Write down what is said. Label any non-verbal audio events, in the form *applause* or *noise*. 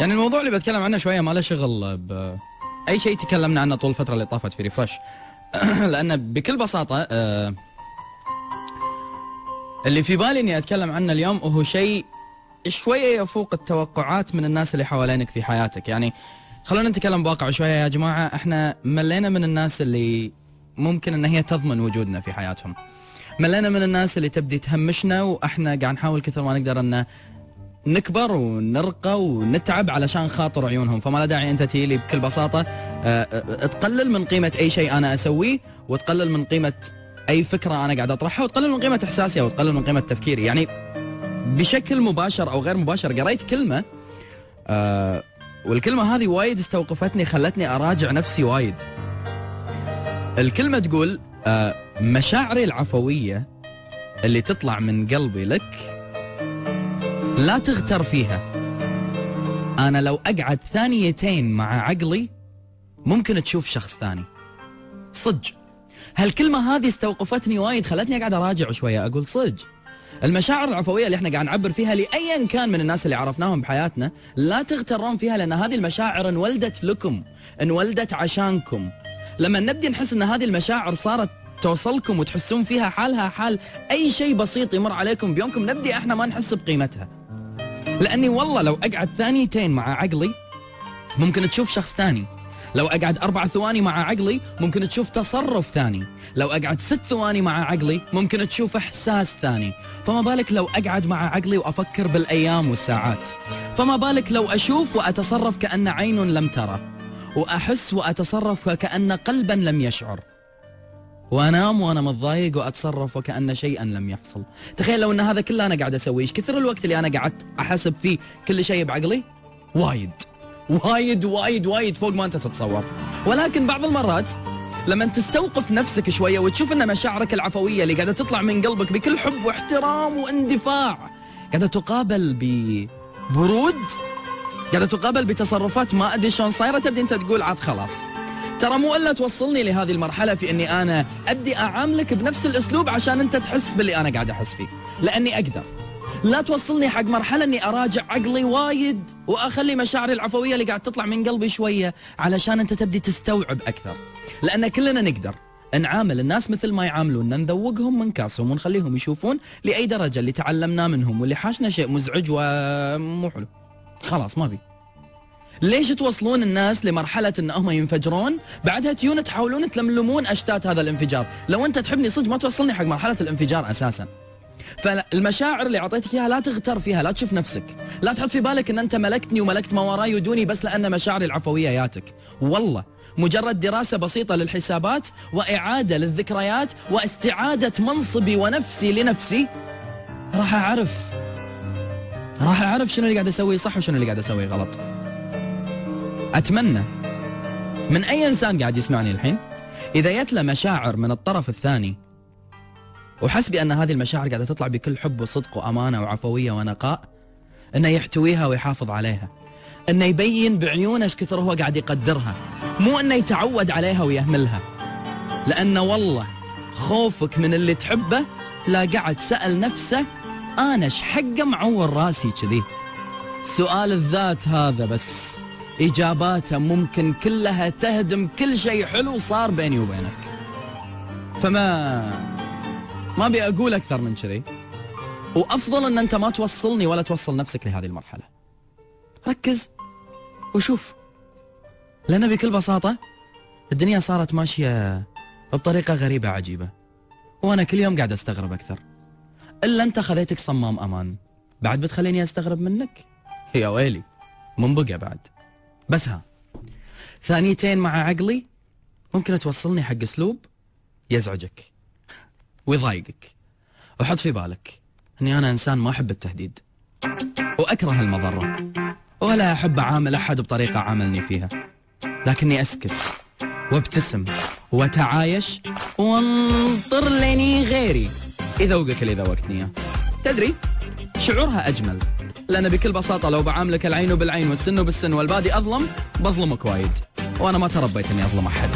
يعني الموضوع اللي بتكلم عنه شوية ما له شغل باي شيء تكلمنا عنه طول الفترة اللي طافت في ريفرش *clears throat* لأن بكل بساطة آه، اللي في بالي إني أتكلم عنه اليوم هو شيء شوية يفوق التوقعات من الناس اللي حوالينك في حياتك. يعني خلونا نتكلم بواقع شوية يا جماعة. إحنا ملينا من الناس اللي ممكن إن هي تضمن وجودنا في حياتهم. ملينا من الناس اللي تبدي تهمشنا وإحنا قاعد نحاول كثر ما نقدر إن نكبر ونرقى ونتعب علشان خاطر عيونهم. فما لا داعي أنت تجي لي بكل بساطة آه، آه، تقلل من قيمة أي شيء أنا أسويه وتقلل من قيمة أي فكرة أنا قاعد أطرحها وتقلل من قيمة إحساسي أو تقلل من قيمة تفكيري. يعني بشكل مباشر أو غير مباشر قريت كلمة آه والكلمة هذه وايد استوقفتني خلتني أراجع نفسي وايد. الكلمة تقول آه مشاعري العفوية اللي تطلع من قلبي لك لا تغتر فيها. أنا لو أقعد ثانيتين مع عقلي ممكن تشوف شخص ثاني. صدق. هالكلمة هذه استوقفتني وايد خلتني أقعد أراجع شوية أقول صدق. المشاعر العفوية اللي إحنا قاعد نعبر فيها لايا كان من الناس اللي عرفناهم بحياتنا لا تغترون فيها لأن هذه المشاعر انولدت لكم انولدت عشانكم. لما نبدي نحس إن هذه المشاعر صارت توصلكم وتحسون فيها حالها حال أي شيء بسيط يمر عليكم بيومكم نبدي إحنا ما نحس بقيمتها. لأني والله لو أقعد ثانيتين مع عقلي ممكن تشوف شخص ثاني. لو أقعد أربع ثواني مع عقلي ممكن تشوف تصرف ثاني. لو أقعد ست ثواني مع عقلي ممكن تشوف إحساس ثاني. فما بالك لو أقعد مع عقلي وأفكر بالأيام والساعات؟ فما بالك لو أشوف وأتصرف كأن عين لم ترى؟ وأحس وأتصرف وكان قلبا لم يشعر؟ وانام وأنا متضايق وأتصرف وكأن شيئا لم يحصل. تخيل لو إن هذا كله أنا قاعد أسويه. إيش كثر الوقت اللي أنا قعدت أحسب فيه كل شيء بعقلي؟ وايد. وايد وايد وايد فوق ما أنت تتصور. ولكن بعض المرات لما تستوقف نفسك شوية وتشوف إن مشاعرك العفوية اللي قاعدة تطلع من قلبك بكل حب واحترام واندفاع قاعدة تقابل ببرود قاعدة تقابل بتصرفات ما أدري شلون صايرة تبدي أنت تقول عاد خلاص. ترى مو ألا توصلني لهذه المرحلة في إني أنا أبدي أعاملك بنفس الأسلوب عشان أنت تحس باللي أنا قاعد أحس فيه. لأني أقدر. لا توصلني حق مرحلة إني أراجع عقلي وايد وأخلي مشاعري العفوية اللي قاعد تطلع من قلبي شوية علشان أنت تبدي تستوعب أكثر. لأن كلنا نقدر. نعامل الناس مثل ما يعاملوننا نذوقهم من كاسهم ونخليهم يشوفون لأي درجة اللي تعلمناه منهم واللي حاشنا شيء مزعج ومو حلو. خلاص ما بي ليش توصلون الناس لمرحلة إن هم ينفجرون؟ بعدها تيون تحاولون تلملمون أشتات هذا الانفجار. لو أنت تحبني صدق ما توصلني حق مرحلة الانفجار أساسا. فالمشاعر اللي أعطيتك إياها لا تغتر فيها لا تشوف نفسك. لا تحط في بالك إن أنت ملكتني وملكت ما وراي ودوني بس لأن مشاعري العفوية ياتك. والله مجرد دراسة بسيطة للحسابات وإعادة للذكريات واستعادة منصبي ونفسي لنفسي راح أعرف. راح أعرف شنو اللي قاعد أسويه صح وشنو اللي قاعد أسويه غلط. أتمنى. من أي إنسان قاعد يسمعني الحين؟ إذا جت له مشاعر من الطرف الثاني وحس بأن هذه المشاعر قاعدة تطلع بكل حب وصدق وأمانة وعفوية ونقاء أنه يحتويها ويحافظ عليها. أنه يبين بعيونه إيش كثر هو قاعد يقدرها. مو أنه يتعود عليها ويهملها. لأن والله خوفك من اللي تحبه لا قعد سأل نفسه أنا إيش حقه معور راسي كذي. سؤال الذات هذا بس. إجاباته ممكن كلها تهدم كل شيء حلو صار بيني وبينك. فما ما أبي أقول أكثر من كذي. وأفضل أن أنت ما توصلني ولا توصل نفسك لهذه المرحلة. ركز وشوف. لأن بكل بساطة الدنيا صارت ماشية بطريقة غريبة عجيبة. وأنا كل يوم قاعد أستغرب أكثر. إلا أنت خذيتك صمام أمان. بعد بتخليني أستغرب منك. يا ويلي من بقى بعد. بس ها. ثانيتين مع عقلي ممكن توصلني حق اسلوب يزعجك ويضايقك. وحط في بالك إني أنا إنسان ما أحب التهديد. وأكره المضرة. ولا أحب أعامل أحد بطريقة عاملني فيها. لكني أسكت وأبتسم وتعايش وأنطر لني غيري. يذوقك اللي ذوقتني تدري؟ شعورها أجمل. لأن بكل بساطة لو بعاملك العين بالعين والسن بالسن والبادي أظلم بظلمك وايد. وأنا ما تربيت اني أظلم أحد.